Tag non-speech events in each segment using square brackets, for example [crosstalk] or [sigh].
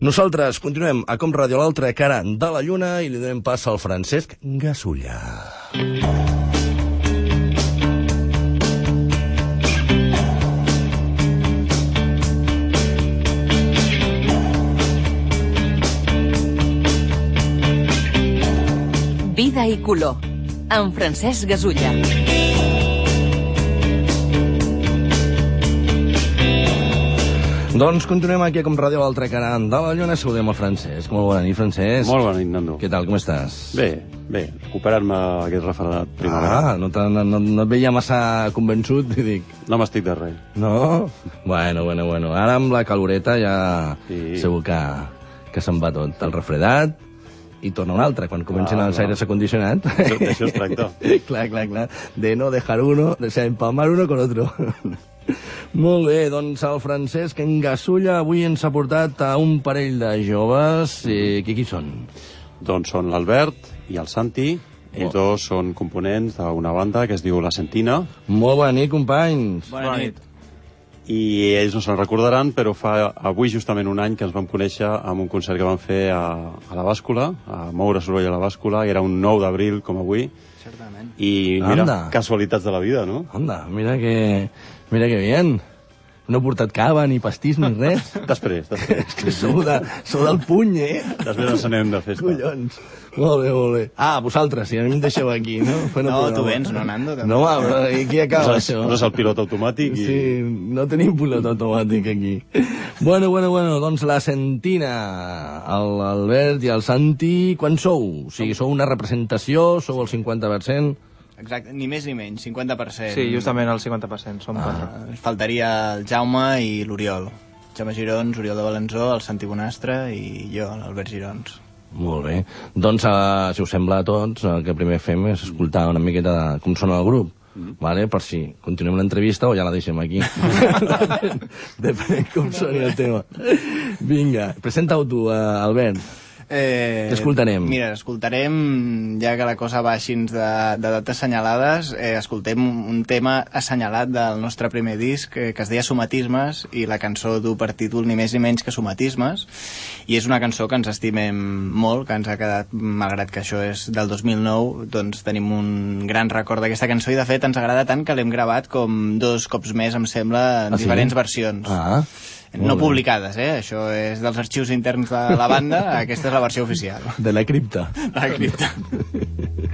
Nosaltres continuem a Com Ràdio l'altra cara de la Lluna i li donem pas al Francesc Gasulla. Vida i color, amb Francesc Gasulla. Doncs continuem aquí Com Ràdio l'altra cara de la Lluna. Saludem el Francesc. Molt bona nit, Francesc. Molt bona nit, Nando. Què tal, com estàs? Bé, bé, recuperar-me aquest refredat primavera. Ah, no, te- no, no, no et veia massa convençut i [laughs] dic... No m'estic de res. No? Bueno, bueno, bueno. Ara amb la caloreta ja Sí. segur que, que se'n va tot. El refredat i torna un altre, quan comencen Ah, els no. aires acondicionats. D'això- d'això es tracta. [laughs] clar, clar, clar. De no dejar uno, de ser empalmar uno con otro. [laughs] Molt bé, doncs el Francesc Engasulla avui ens ha portat a un parell de joves. Eh, qui, qui són? Doncs són l'Albert i el Santi. Ells Oh. dos són components d'una banda que es diu La Sentina. Molt bona nit, companys. Bona nit. I ells no se'n recordaran, però fa avui justament un any que ens vam conèixer amb un concert que vam fer a, a la bàscula, a Moure Soroll a la bàscula, i era un 9 d'abril, com avui. Certament. I mira, Anda. casualitats de la vida, no? Anda, mira que, mira que bien. No he portat cava, ni pastís, ni res. [laughs] Després, després. [laughs] És que sou, de, sou del puny, eh? Després ens anem de festa. Collons. Molt bé, molt bé. Ah, vosaltres, si a mi em deixeu aquí, no? Fent No, tu vens, no, Nando? També. No, però aquí acaba Poses, això. poses el pilot automàtic i... Sí, no tenim pilot automàtic aquí. Bueno, bueno, bueno, doncs la Sentina, el Albert i el Santi, quan sou? O sigui, sou una representació, sou el 50%? Exacte, ni més ni menys, 50%. Sí, justament el 50%, som quatre. Ah, faltaria el Jaume i l'Oriol. Jaume Girons, Oriol de Balanzó, el Santi Bonastre i jo, l'Albert Girons. Molt bé. Doncs, uh, si us sembla a tots, el que primer fem és escoltar una miqueta de com sona el grup. Mm. Vale? Per si continuem l'entrevista o ja la deixem aquí. Depèn, [laughs] depèn com soni el tema. Vinga, presenta-ho tu, uh, Albert. Eh, escoltarem? Mira, escoltarem, ja que la cosa va així de, de dates assenyalades, eh, escoltem un tema assenyalat del nostre primer disc eh, que es deia Somatismes i la cançó du per títol ni més ni menys que Somatismes i és una cançó que ens estimem molt, que ens ha quedat, malgrat que això és del 2009, doncs tenim un gran record d'aquesta cançó i de fet ens agrada tant que l'hem gravat com dos cops més, em sembla, en Ah, sí? diferents versions. Ah, No publicades, eh? Això és dels arxius interns de la banda, [laughs] aquesta és la versió oficial. De la cripta. La cripta. [laughs]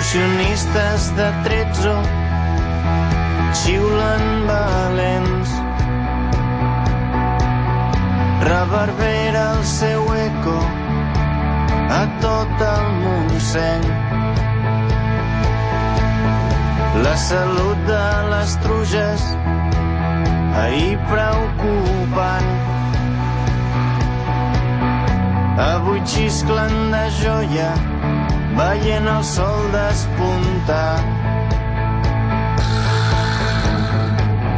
Excursionistes de Trezzo xiulen valents. Reverbera el seu eco a tot el Montseny. La salut de les truges ahir preocupant. Avui xisclen de joia veient el sol despuntar.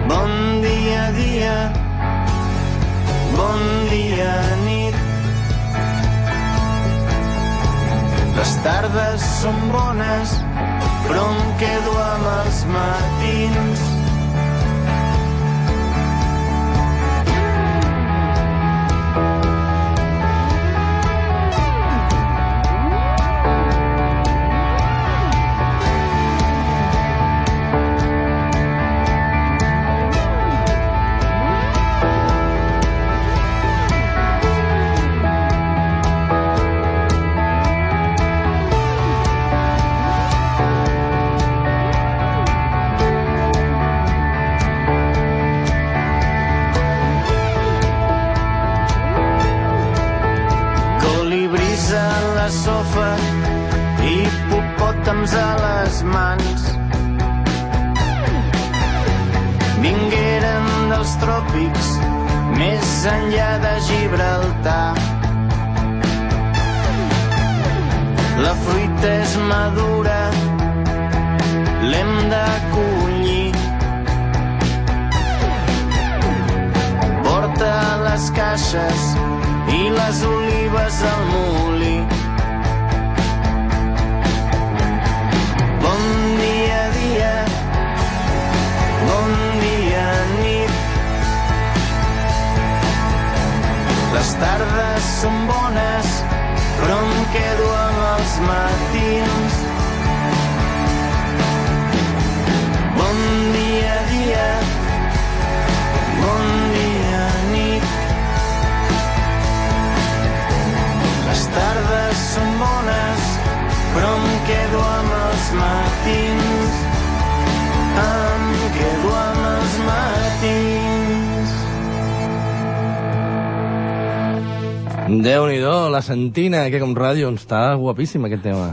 Bon dia, dia, bon dia, nit. Les tardes són bones, però em quedo amb caixes i les olives al molí. Bon dia, dia, bon dia, nit. Les tardes són bones, però em quedo amb els matins. Però em quedo amb els matins. Em quedo amb els matins. Déu-n'hi-do, la Santina, que com ràdio, està guapíssim aquest tema.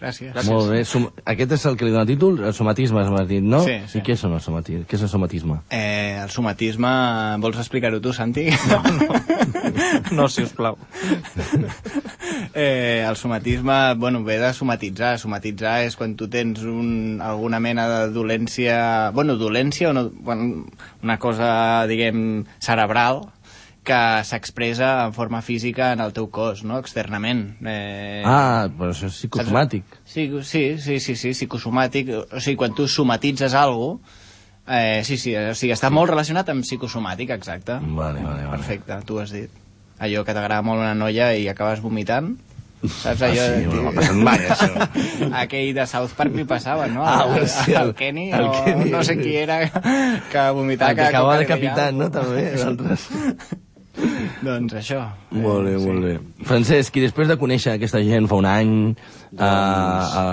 Gràcies. Molt bé. Sum aquest és el que li dona títol, el somatisme, has dit, no? Sí, sí. I què, són els somatisme? què és el somatisme? Eh, el somatisme, vols explicar-ho tu, Santi? No, [laughs] si us plau. [laughs] eh, el somatisme, bueno, ve de somatitzar. Somatitzar és quan tu tens un, alguna mena de dolència... Bueno, dolència o no... Bueno, una cosa, diguem, cerebral que s'expressa en forma física en el teu cos, no? Externament. Eh, Ah, però això és psicosomàtic. Sí, sí, sí, sí, sí, psicosomàtic. O sigui, quan tu somatitzes alguna cosa, eh, sí, sí, o sigui, està molt relacionat amb psicosomàtic, exacte. Vale, vale, vale. Perfecte, tu has dit. Allò que t'agrada molt una noia i acabes vomitant, saps Ah, allò? sí, no m'ha passat mai, això. [laughs] Aquell de South Park li passava, no? Ah, el, sí, el- el Kenny, el o Kenny. no sé qui era, que vomitava El que cada acaba cop de veia. no, també, d'altres. [laughs] Doncs això. Molt bé, molt bé. Francesc, i després de conèixer aquesta gent fa un any a, a,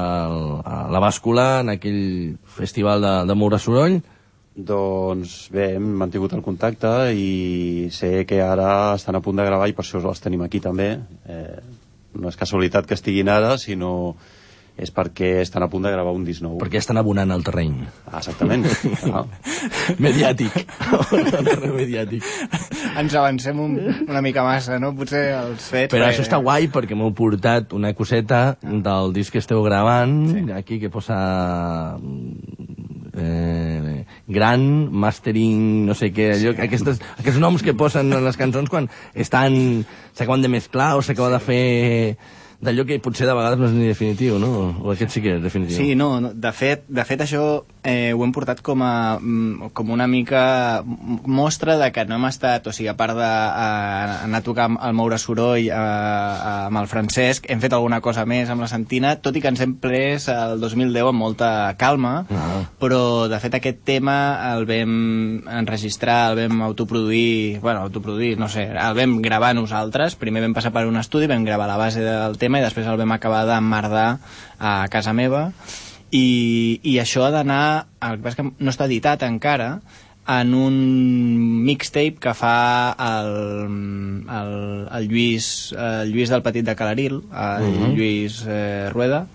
a la bàscula, en aquell festival de, de Moure Soroll, Doncs bé, hem mantingut el contacte i sé que ara estan a punt de gravar i per això els tenim aquí també. Eh, no és casualitat que estiguin ara, sinó és perquè estan a punt de gravar un disc nou. perquè estan abonant el terreny. Ah, exactament. Ah. [laughs] Mediàtic. el terreny mediàtic. Ens avancem un, una mica massa, no? Potser els fets... Però perquè- això està guai perquè m'heu portat una coseta del disc que esteu gravant, sí. aquí que posa eh, gran, mastering, no sé què, allò, sí. aquestes, aquests noms que posen en les cançons quan estan, s'acaben de mesclar o s'acaba de fer d'allò que potser de vegades no és ni definitiu, no? O aquest sí que és definitiu. Sí, no, no, de fet, de fet això eh, ho hem portat com a mm, com una mica mostra de que no hem estat, o sigui, a part d'anar a tocar el Moure Soroll eh, amb el Francesc, hem fet alguna cosa més amb la Santina, tot i que ens hem pres el 2010 amb molta calma, Ah. però de fet aquest tema el vam enregistrar, el vam autoproduir, bueno, autoproduir, no sé, el vam gravar nosaltres, primer vam passar per un estudi, vam gravar la base del tema i després el vam acabar d'emmerdar a casa meva i, i això ha d'anar, el que passa que no està editat encara, en un mixtape que fa el, el, el, Lluís, el Lluís del Petit de Calaril, el Lluís eh, Rueda,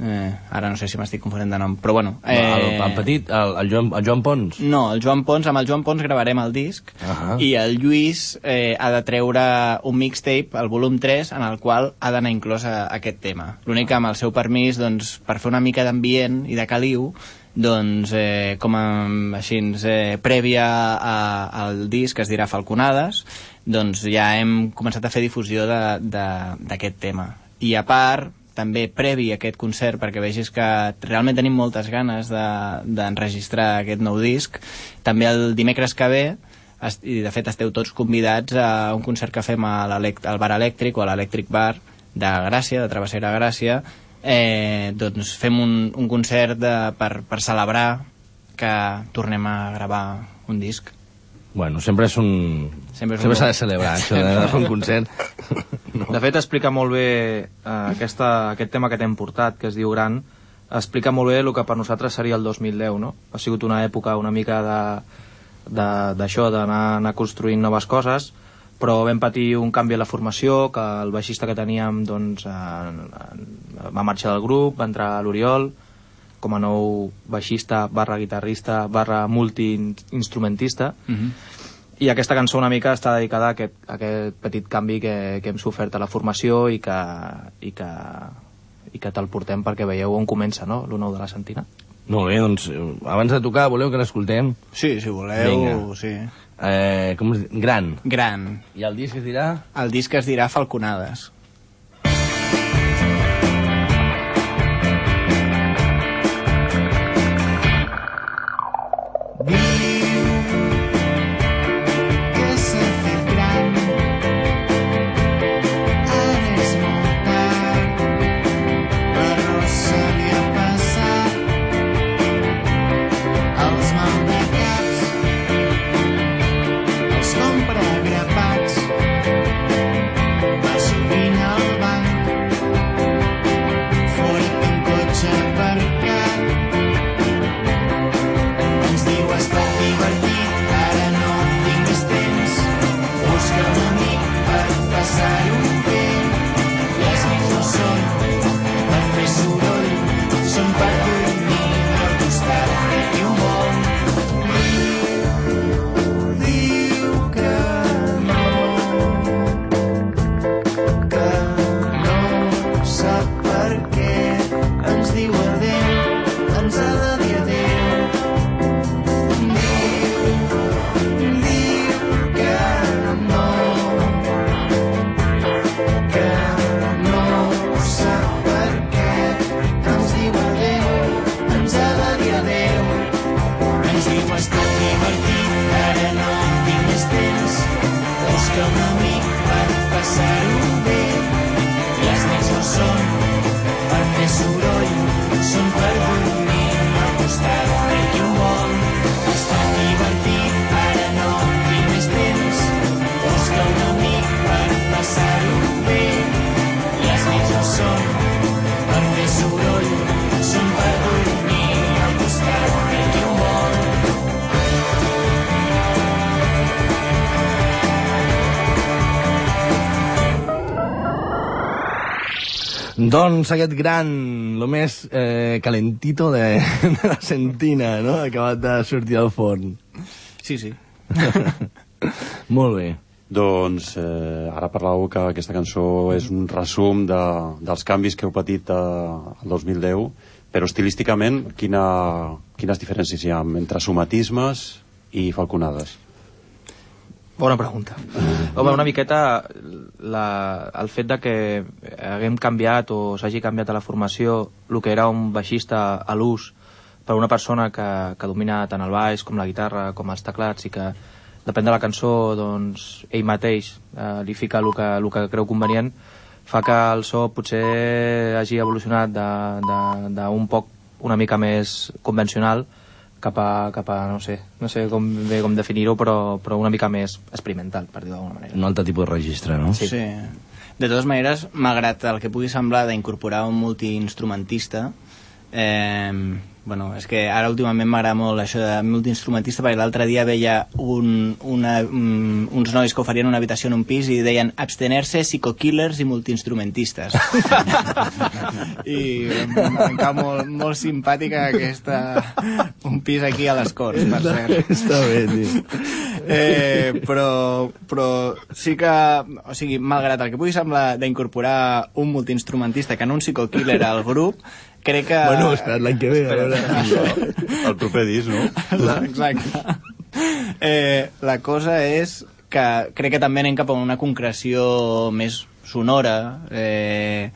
eh, ara no sé si m'estic confonent de nom, però bueno... Eh... El, el petit, el, el, Joan, el Joan Pons. No, el Joan Pons, amb el Joan Pons gravarem el disc Ahà. i el Lluís eh, ha de treure un mixtape, el volum 3, en el qual ha d'anar inclòs a, aquest tema. L'únic que amb el seu permís, doncs, per fer una mica d'ambient i de caliu, doncs, eh, com a, així, eh, prèvia a, al disc, que es dirà Falconades, doncs ja hem començat a fer difusió d'aquest tema. I a part, també previ a aquest concert, perquè vegis que realment tenim moltes ganes de- d'enregistrar de, aquest nou disc, també el dimecres que ve, i de fet esteu tots convidats a un concert que fem a al bar elèctric o a l'Elèctric Bar de Gràcia, de Travessera Gràcia, eh, doncs fem un, un concert de, per, per celebrar que tornem a gravar un disc. Bueno, sempre és un... Sempre és un Sempre s'ha de celebrar, això de, fer un concert. De fet, explica molt bé eh, aquesta, aquest tema que t'hem portat, que es diu Gran, explica molt bé el que per nosaltres seria el 2010, no? Ha sigut una època una mica d'això, d'anar anar construint noves coses, però vam patir un canvi a la formació, que el baixista que teníem doncs, en, va marxar del grup, va entrar l'Oriol, com a nou baixista barra guitarrista barra multiinstrumentista, Mhm. i aquesta cançó una mica està dedicada a aquest, a aquest petit canvi que, que hem sofert a la formació i que, i que, i que te'l portem perquè veieu on comença no? l'1 de la Sentina. Molt bé, doncs, eh, abans de tocar, voleu que l'escoltem? Sí, si voleu, Vinga. sí. Eh, com es diu? Gran. Gran. I el disc es dirà... El disc es dirà Falconades. Doncs aquest gran, lo més eh, calentito de, [laughs] de la Sentina, no? Acabat de sortir al forn. Sí, sí. [laughs] Molt bé. Doncs eh, ara parlàveu que aquesta cançó és un resum de, dels canvis que heu patit eh, el 2010, però estilísticament quina, quines diferències hi ha entre somatismes i falconades? Bona pregunta. Home, una miqueta la, el fet de que haguem canviat o s'hagi canviat a la formació el que era un baixista a l'ús per una persona que, que domina tant el baix com la guitarra com els teclats i que depèn de la cançó doncs ell mateix eh, li fica el que, el que creu convenient fa que el so potser hagi evolucionat d'un poc una mica més convencional cap a, cap a no sé, no sé com, bé com definir-ho, però, però una mica més experimental, per dir-ho d'alguna manera. Un altre tipus de registre, no? Sí. sí. De totes maneres, malgrat el que pugui semblar d'incorporar un multiinstrumentista, eh, bueno, és que ara últimament m'agrada molt això de multiinstrumentista perquè l'altre dia veia un, una, un, uns nois que oferien una habitació en un pis i deien abstener-se, psicokillers i multiinstrumentistes [laughs] i em, em cau molt, molt simpàtica aquesta un pis aquí a les Corts per cert Està bé, tio. eh, però, però sí que, o sigui, malgrat el que pugui semblar d'incorporar un multiinstrumentista que en un psicokiller al grup, crec que... Bueno, espera't l'any que ve, a veure. El proper disc, no? Exacte. Eh, la cosa és que crec que també anem cap a una concreció més sonora, eh,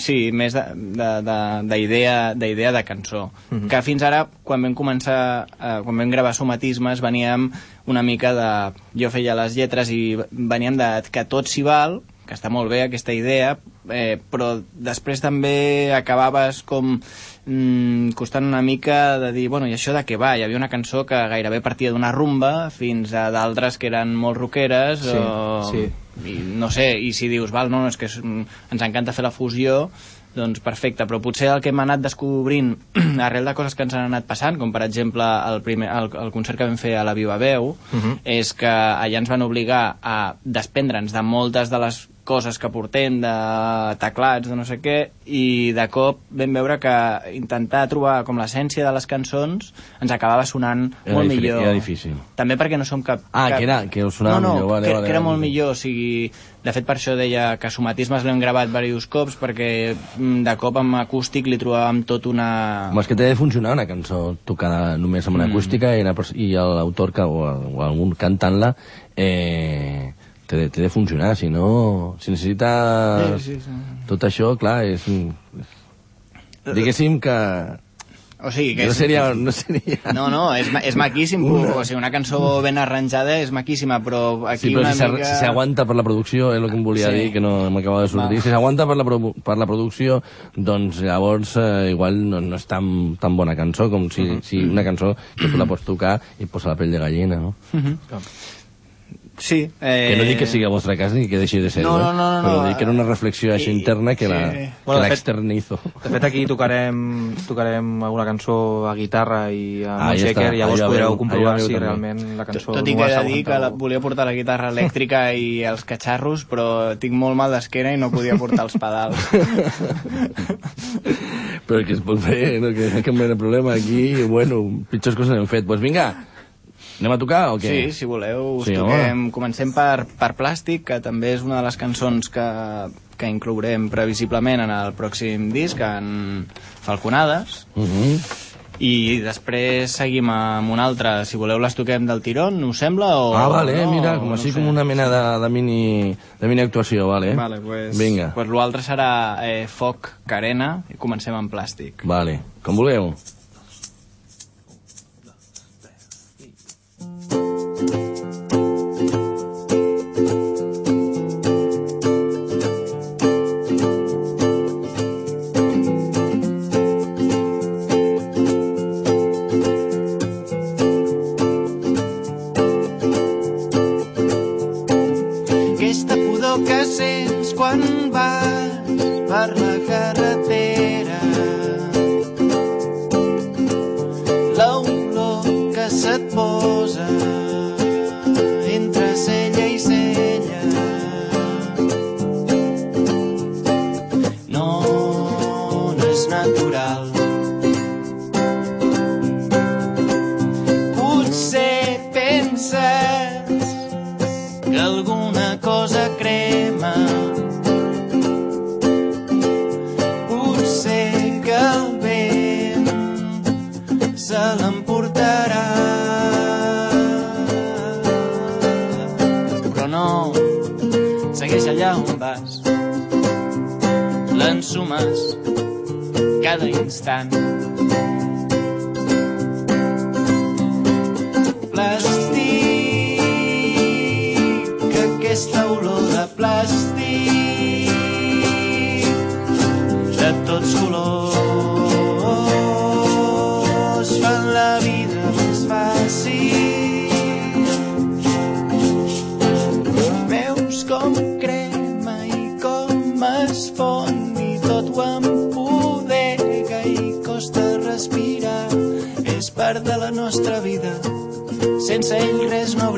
sí, més d'idea de, de, de cançó. Mm -hmm. Que fins ara, quan vam començar, eh, quan vam gravar somatismes, veníem una mica de... Jo feia les lletres i veníem de que tot s'hi val, que està molt bé aquesta idea, eh, però després també acabaves com mm, costant una mica de dir, bueno, i això de què va? Hi havia una cançó que gairebé partia d'una rumba fins a d'altres que eren molt rockeres Sí, o... sí. I, no sé, i si dius, val, no, no és que és, ens encanta fer la fusió doncs perfecte, però potser el que hem anat descobrint [clears throat] arrel de coses que ens han anat passant, com per exemple el, primer, el, el concert que vam fer a la Viva Veu, Mhm. és que allà ens van obligar a desprendre'ns de moltes de les coses que portem, de teclats, de no sé què, i de cop vam veure que intentar trobar com l'essència de les cançons ens acabava sonant Era molt millor. era difícil. També perquè no som cap... Ah, cap... que era- que us sonava no, no, millor, vale, que, vale, que era vale. molt millor, o sigui, de fet per això deia que somatismes l'hem gravat diversos cops perquè mm, de cop amb acústic li trobàvem tot una... Home, és que té de funcionar una cançó tocada només amb una Mm. acústica i, una, i l'autor que, o, o algun cantant-la eh, té, té de funcionar, si no... Si necessita Sí, sí, sí. tot això, clar, és... Diguéssim que... O sigui, que No és... seria... No seria... No, no, és, és maquíssim, una... o sigui, una cançó ben arranjada és maquíssima, però aquí Sí, però una si mica... si s'aguanta per la producció, és el que em volia Sí. dir, que no m'acaba de sortir. Va. Si s'aguanta per, la pro- per la producció, doncs llavors eh, igual no, no és tan, tan bona cançó com si, Mhm. si una cançó que tu la pots tocar i et posa la pell de gallina, no? Sí. Eh... Que no dic que sigui el vostre cas ni que deixi de ser No, no, no, no, però no. dic que era una reflexió així I- interna que sí. la, Bueno, de la fet- externizo. De fet, aquí tocarem, tocarem alguna cançó a guitarra i a Ah, ah, ja Shaker, està. i llavors Allò podreu comprovar allò si també. realment la cançó... Tot i que he de dir que la, volia portar la guitarra elèctrica i els catxarros, però tinc molt mal d'esquena i no podia portar els pedals. [laughs] però que es pot fer, no? que no hi ha cap mena problema aquí, bueno, pitjors coses hem fet. Doncs pues vinga, anem a tocar o què? Sí, si voleu, us Sí, toquem. Comencem per, per Plàstic, que també és una de les cançons que, que inclourem previsiblement en el pròxim disc, en Falconades. Uh -huh. I després seguim amb una altra. Si voleu les toquem del tirón, us sembla? O, Ah, vale, no, mira, com no així com una mena de, de, mini, de mini actuació, vale? Vale, pues, Vinga, pues l'altre serà eh, Foc Carena i comencem amb Plàstic. vale, com vulgueu. Aquesta se l'emportarà. Però no, segueix allà on vas. L'ensumes cada instant. plàstic, aquesta olor de plàstic, de tots colors, sense ell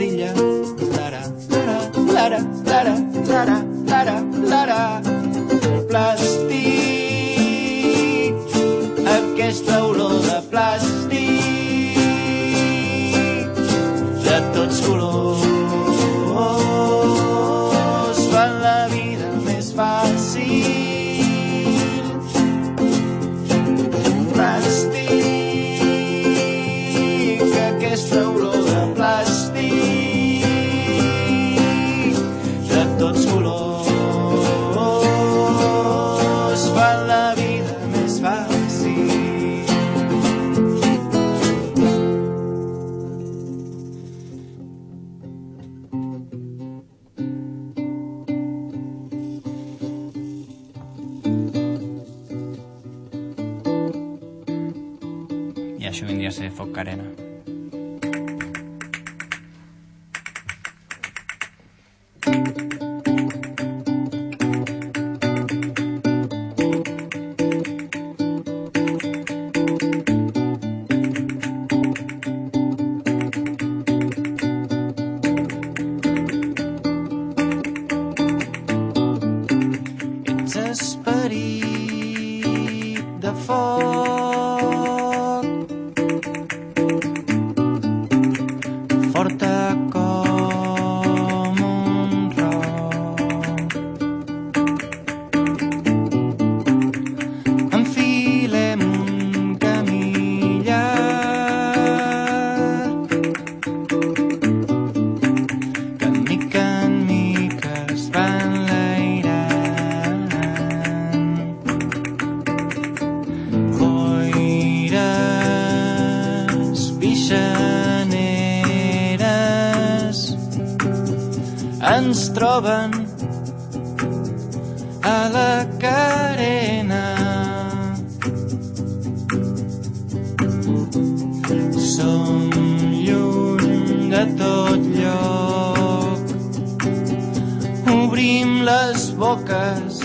Obrim les boques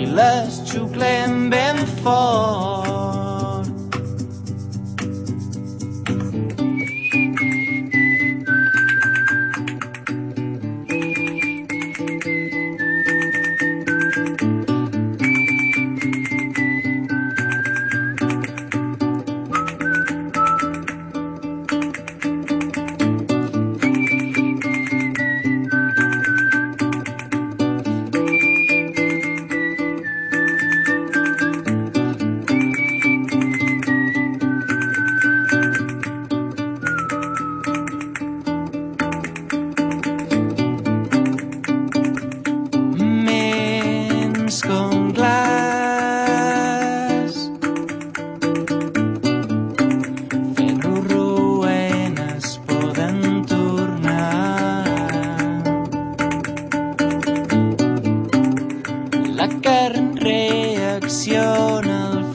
i les xuclem ben fort. La carn reacciona al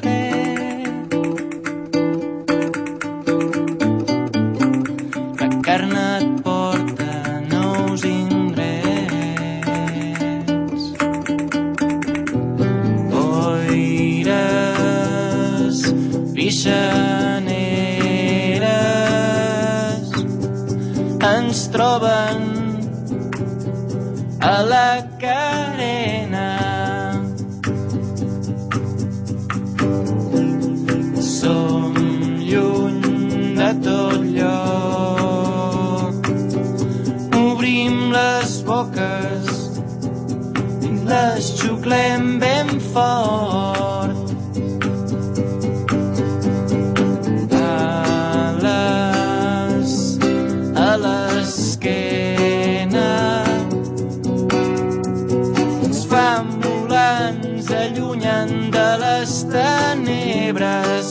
les tenebres.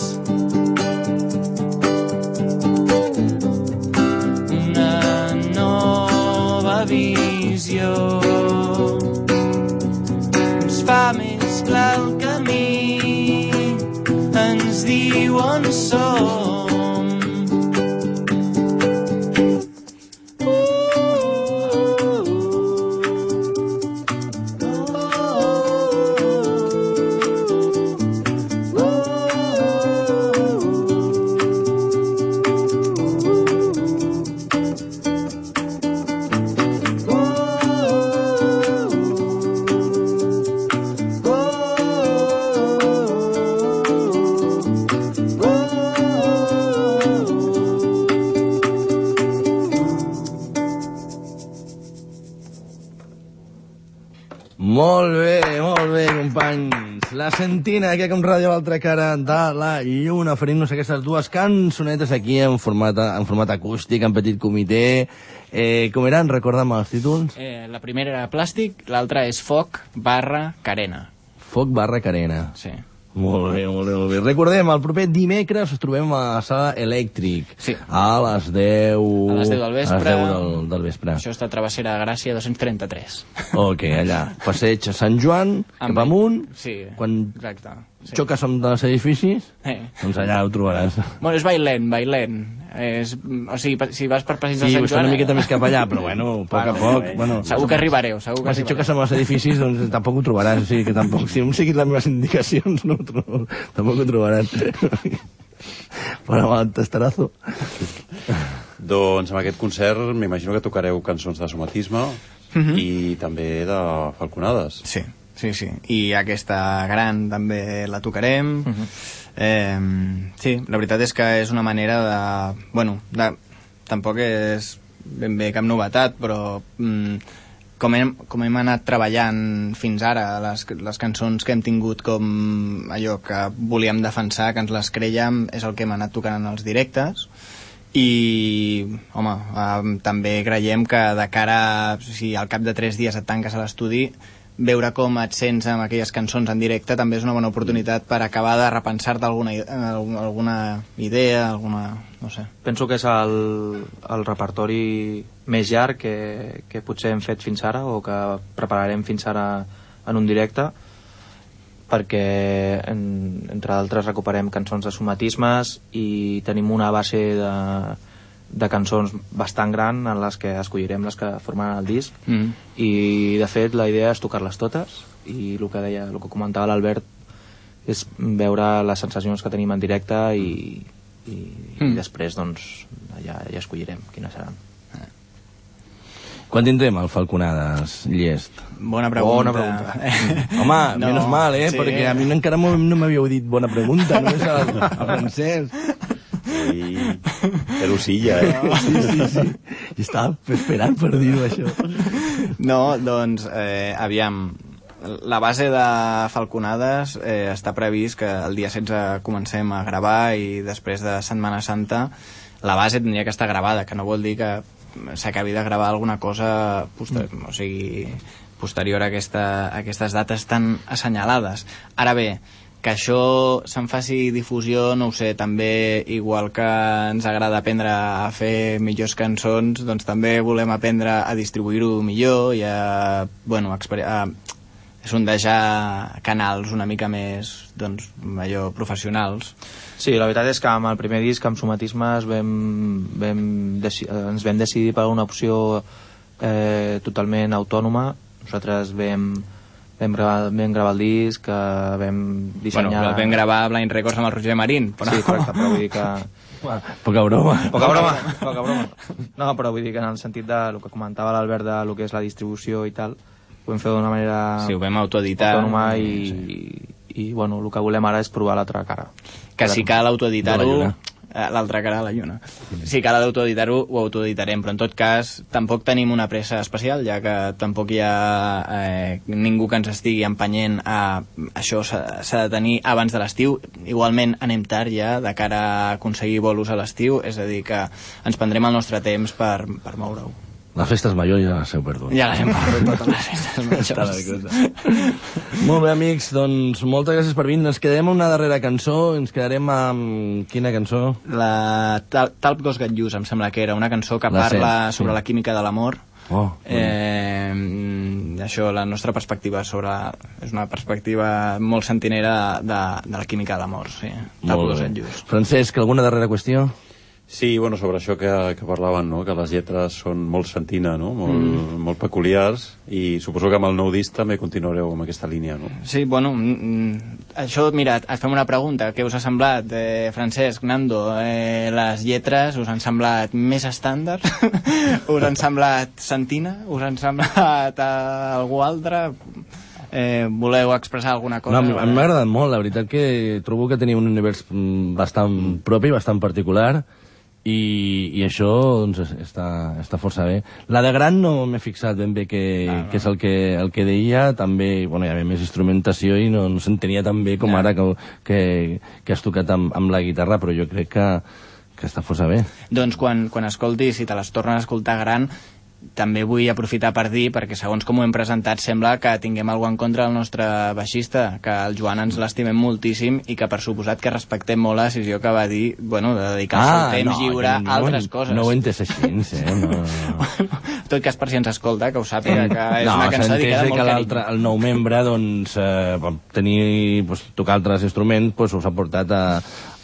Una nova visió ens fa més clar el camí, ens diu on som. Sentina, aquí com ràdio a l'altra cara de la lluna, oferint-nos aquestes dues cançonetes aquí en format, en format acústic, en petit comitè. Eh, com eren? Recorda'm els títols. Eh, la primera era plàstic, l'altra és foc barra carena. Foc barra carena. Sí. Molt bé, molt bé, molt bé. Recordem, el proper dimecres ens trobem a la sala Elèctric. Sí. A les 10... A les 10 del vespre. A les 10 del, del vespre. Això està a Travessera de Gràcia 233. Ok, allà. Passeig a Sant Joan, cap amunt. Sí, Quan exacte. Sí. xoques amb dels edificis, Eh. doncs allà ho trobaràs. Bueno, és bailent, bailent. És, o sigui, si vas per passeig de Sí, Sant està Joan... una miqueta més cap allà, però bueno, a poc a poc. eh, Bueno, segur que arribareu, segur que arribareu. xoques amb els edificis, doncs tampoc ho trobaràs. O sigui que tampoc, si no seguit les meves indicacions, no ho trobo, tampoc ho trobaràs. Però amb el testarazo. Doncs amb aquest concert m'imagino que tocareu cançons de somatisme i també de falconades. Sí, sí, sí. I aquesta gran també la tocarem. Eh, sí, la veritat és que és una manera de... Bueno, de, tampoc és ben bé cap novetat, però mm, com, hem, com hem anat treballant fins ara, les, les cançons que hem tingut com allò que volíem defensar, que ens les creiem, és el que hem anat tocant en els directes. I home, eh, també creiem que de cara a, si al cap de tres dies et tanques a l'estudi veure com et sents amb aquelles cançons en directe també és una bona oportunitat per acabar de repensar-te alguna, alguna idea, alguna... no sé. Penso que és el, el repertori més llarg que, que potser hem fet fins ara o que prepararem fins ara en un directe perquè en, entre d'altres recuperem cançons de somatismes i tenim una base de, de cançons bastant gran en les que escollirem les que formen el disc Mm. i de fet la idea és tocar-les totes i el que deia, el que comentava l'Albert és veure les sensacions que tenim en directe i, i, mm. i després doncs ja, ja escollirem quines seran Quan tindrem el Falconades, Llest? Bona pregunta. Bona pregunta. [laughs] Home, no, menos mal, eh? sí. Perquè a mi encara no, no m'havíeu dit bona pregunta, només al, al francès. [laughs] I... Erosilla, eh? Sí, sí, sí. I estava esperant per dir-ho, això. No, doncs, eh, aviam, la base de Falconades eh, està previst que el dia 16 comencem a gravar i després de Setmana Santa la base tindria que estar gravada, que no vol dir que s'acabi de gravar alguna cosa poster Mm. o sigui, posterior a, aquesta, a aquestes dates tan assenyalades. Ara bé, que això se'n faci difusió, no ho sé, també igual que ens agrada aprendre a fer millors cançons, doncs també volem aprendre a distribuir-ho millor i a, bueno, exper- a sondejar canals una mica més, doncs, allò, professionals. Sí, la veritat és que amb el primer disc, amb somatismes, vam, vam ens vam decidir per una opció eh, totalment autònoma. Nosaltres vam, vam, gravar, vam gravar el disc, eh, vam dissenyar... Bueno, vam gravar Blind Records amb el Roger Marín, però... Sí, correcte, però vull dir que... Poca broma. Poca broma, poca broma. No, però vull dir que en el sentit de lo que comentava l'Albert de lo que és la distribució i tal, ho vam fer d'una manera Sí, ho vam autoeditar. autònoma i, i, bueno, el que volem ara és provar l'altra cara. que si cal autoeditar-ho l'altra cara de la lluna. Si cal autoeditar-ho, ho autoeditarem però en tot cas, tampoc tenim una pressa especial ja que tampoc hi ha eh, ningú que ens estigui empenyent a això s'ha de tenir abans de l'estiu. Igualment anem tard ja de cara a aconseguir bolos a l'estiu és a dir que ens prendrem el nostre temps per, per moure-ho Les festes majors ja les heu perdut. ja les hem perdut totes les festes majors. Molt bé, amics, doncs moltes gràcies per venir. Ens quedarem amb una darrera cançó, ens quedarem amb... Quina cançó? la Tal- Talp Gos Gatllús em sembla que era una cançó que La parla set, sí. sobre la química de l'amor Oh, eh, mm, això, la nostra perspectiva sobre... és una perspectiva molt sentinera de, de la química de l'amor, sí. Talp Gos. Gatllús. Francesc, alguna darrera qüestió? Sí, bueno, sobre això que, que parlaven, no? que les lletres són molt sentina, no? molt, mm. molt peculiars, i suposo que amb el nou disc també continuareu amb aquesta línia, no? Sí, bueno, mm, mm, això, mira, et fem una pregunta. Què us ha semblat, eh, Francesc, Nando? Eh, les lletres us han semblat més estàndard? [laughs] us han semblat sentina? Us han semblat eh, algú altre? Eh, voleu expressar alguna cosa? No, m'ha agradat molt, la veritat que trobo que tenia un univers mm, bastant propi, bastant particular, i, i això doncs, es- està, està força bé. La de gran no m'he fixat ben bé què, Ah, no. què és el que, el que deia, també bueno, hi havia més instrumentació i no, no s'entenia tan bé com Ja. ara que, que, que has tocat amb, amb la guitarra, però jo crec que, que està força bé. Doncs quan, quan escoltis, si te les tornes a escoltar gran, també vull aprofitar per dir, perquè segons com ho hem presentat sembla que tinguem alguna en contra del nostre baixista, que el Joan ens l'estimem moltíssim i que per suposat que respectem molt la decisió que va dir, bueno, de dedicar el seu temps lliure Ah, no, a altres no, coses. No ho he entès així, eh? No, no. [laughs] tot cas, per si ens escolta, que ho sàpiga, que és no, una cançó dedicada que molt l'altre, carinyo. el nou membre, doncs, eh, tenir, pues, tocar altres instruments, pues, us ha portat a,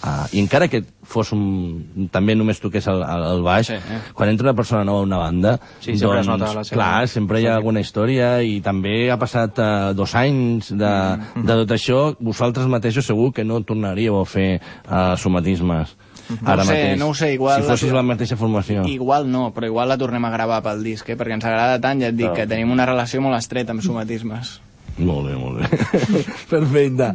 a... I encara que fos un, també només toqués el, el, baix, Sí, eh? quan entra una persona nova a una banda, Sí, sempre es doncs, nota la seva- clar, sempre hi ha alguna història i també ha passat eh, dos anys de, Mm. de tot això, vosaltres mateixos segur que no tornaríeu a fer eh, somatismes. No Ara sé, mateix. no ho sé, igual Si fossis la- la mateixa formació. Igual no, però igual la tornem a gravar pel disc, eh? perquè ens agrada tant, ja et dic, Clar. que tenim una relació molt estreta amb somatismes. Molt bé, molt bé. [laughs] Perfecte.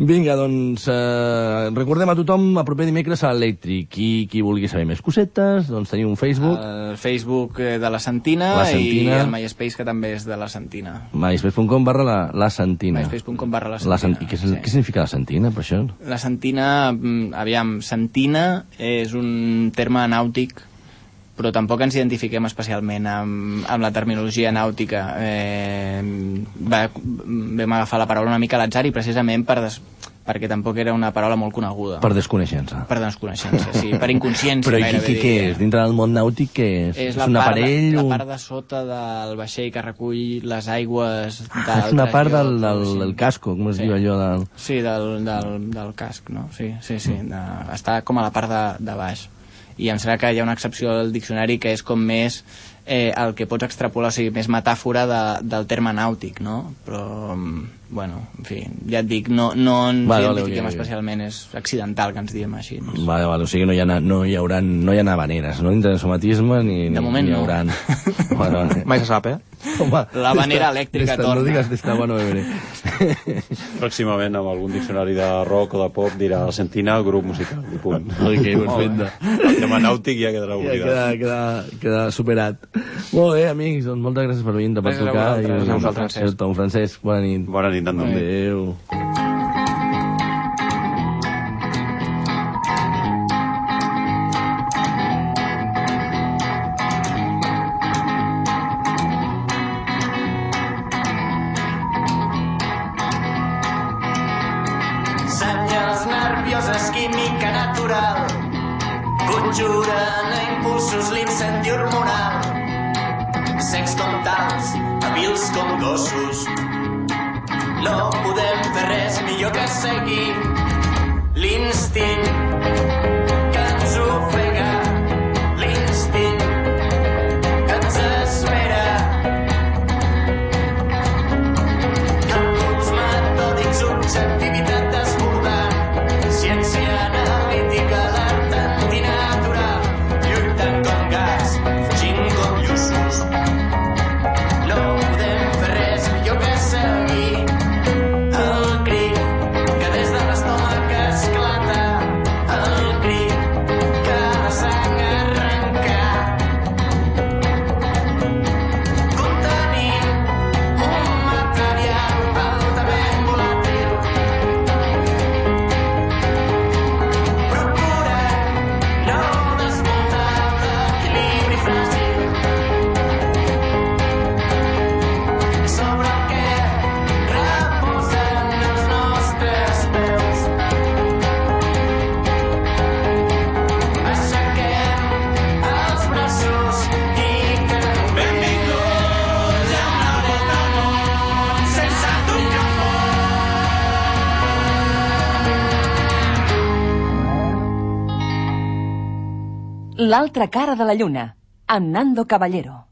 Vinga, doncs, eh, recordem a tothom el proper dimecres a l'Elèctric. Qui, qui vulgui saber més cosetes, doncs tenim un Facebook, El Facebook eh, de la Sentina, La Sentina. i el MySpace, que també és de la Sentina. myspace.com barra la, la Santina. myspace.com barra la La Sentina. San- I què, sí. què significa la Santina, per això? La Sentina, mm, aviam, Sentina és un terme nàutic però tampoc ens identifiquem especialment amb, amb la terminologia nàutica. Eh, va, vam agafar la paraula una mica a l'atzar i precisament per des, perquè tampoc era una paraula molt coneguda. Per desconeixença. per desconeixença, sí, per inconsciència Però i què, què és? Dintre del món nàutic què és? És, la, un part aparell? de, la part de sota del vaixell que recull les aigües Ah, és una part del, del, sí. del casco, com es Sí. diu allò del... Sí, del, del, del casc, no? Sí, sí, sí. De, està com a la part de, de baix. I em sembla que hi ha una excepció al diccionari que és com més eh, el que pots extrapolar, o sigui, més metàfora de, del terme nàutic, no? Però, mm, bueno, en fi, ja et dic, no, no ens Vale, vale, identifiquem ok, ok. especialment, és accidental que ens diem així. No? Vale, vale, o sigui que no hi ha, no hi haurà, no hi ha habaneres, no? Dintre del somatisme ni, De ni, moment ni hi no. haurà... [laughs] Vale, vale. Mai se sap, eh? Home, La d'esta- elèctrica d'esta- torna. No digues d'esta bueno bebre. Pròximament, amb algun diccionari de rock o de pop, dirà Sentina, grup musical, i punt. [laughs] ok, perfecte. El tema nàutic ja quedarà Ja oblidat. queda, queda, queda superat. Molt bé, amics, doncs moltes gràcies per venir, per Gràcies a trucar. vosaltres, i a vosaltres. Francesc, bona nit. Bona nit, ainda não. É. Meu. L'altra cara de la lluna, amb Caballero.